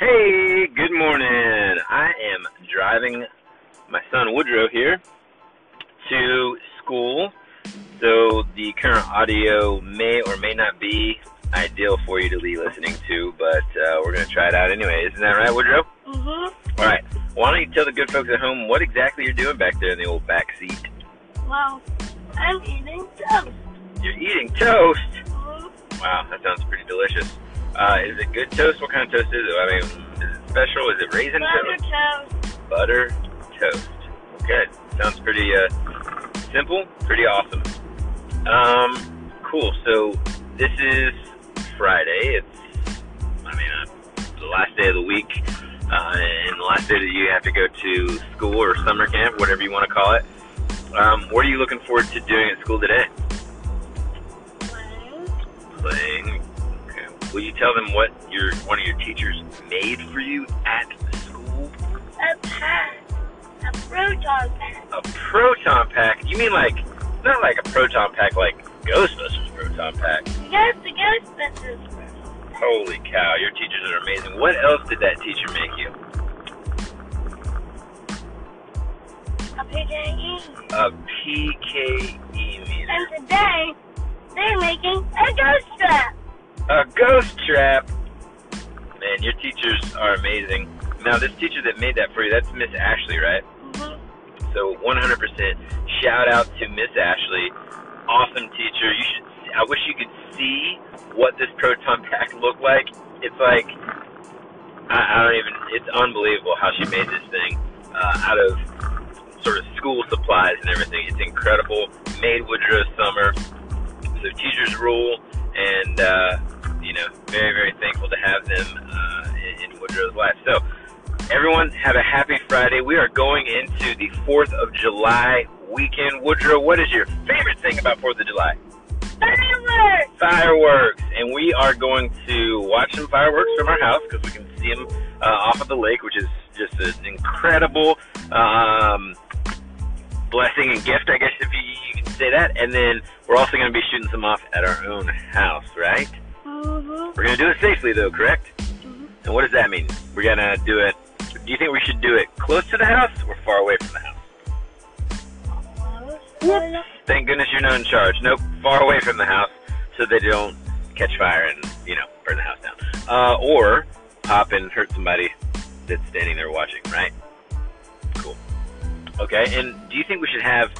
Hey, good morning. I am driving my son Woodrow here to school. So the current audio may or may not be ideal for you to be listening to, but uh, we're going to try it out anyway. Isn't that right, Woodrow? Mm-hmm. All right. Why don't you tell the good folks at home what exactly you're doing back there in the old back seat? Well, I'm eating toast. You're eating toast. Mhm. Wow, that sounds pretty delicious. Uh, is it good toast? What kind of toast is it? I mean, is it special? Is it raisin Butter toast? toast. Butter toast. Okay, sounds pretty uh, simple, pretty awesome. Um, cool. So this is Friday. It's, I mean, uh, the last day of the week, uh, and the last day that you have to go to school or summer camp, whatever you want to call it. Um, what are you looking forward to doing at school today? Will you tell them what your one of your teachers made for you at school? A pack. A proton pack. A proton pack. You mean like not like a proton pack like Ghostbusters proton pack? Yes, the Ghostbusters. Holy cow, your teachers are amazing. What else did that teacher make you? A PJE. A PKE meter. And today, they're making a ghost trap. A ghost trap. Man, your teachers are amazing. Now, this teacher that made that for you, that's Miss Ashley, right? Mm-hmm. So 100% shout out to Miss Ashley. Awesome teacher. You should. I wish you could see what this proton pack looked like. It's like I, I don't even. It's unbelievable how she made this thing uh, out of sort of school supplies and everything. It's incredible. Made Woodrow summer. So teachers rule, and uh, you know, very very thankful to have them uh, in, in Woodrow's life. So everyone have a happy Friday. We are going into the 4th of July weekend. Woodrow, what is your favorite thing about 4th of July? Fireworks. Fireworks. And we are going to watch some fireworks from our house because we can see them uh, off of the lake, which is just an incredible um, blessing and gift, I guess, if you, you can say that. And then we're also going to be shooting some off at our own house, right? Mm-hmm. We're going to do it safely, though, correct? Mhm. And what does that mean? We're going to do it. Do you think we should do it close to the house or far away from the house? Whoop. Thank goodness you're not in charge. Nope, far away from the house so they don't catch fire and, you know, burn the house down. Uh, or pop and hurt somebody that's standing there watching, right? Cool. Okay, and do you think we should have.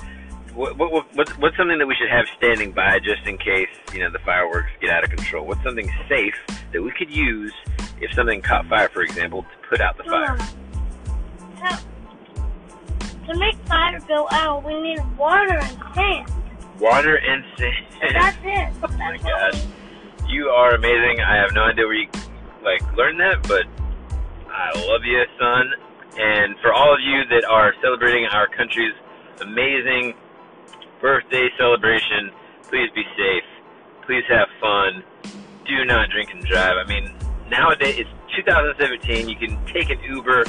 What, what, what, what's, something that we should have standing by just in case, you know, the fireworks get out of control? What's something safe that we could use if something caught fire, for example, to put out the fire? Um, so, to make fire go out, we need water and sand. Water and sand. That's it. Oh my gosh. You are amazing. I have no idea where you like learned that, but I love you, son. And for all of you that are celebrating our country's amazing birthday celebration, please be safe. Please have fun. Do not drink and drive. I mean, nowadays it's 2017. You can take an Uber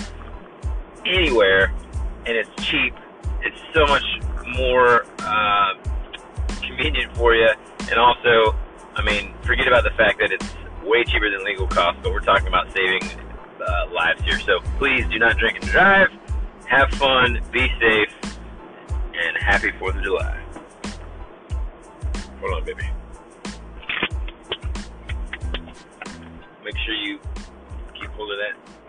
anywhere, and it's cheap. It's so much more uh, convenient for you, and also, I mean, forget about the fact that it's way cheaper than legal costs. But we're talking about saving uh, lives here. So please do not drink and drive. Have fun. Be safe. And happy Fourth of July. Hold on, baby. Make sure you keep hold of that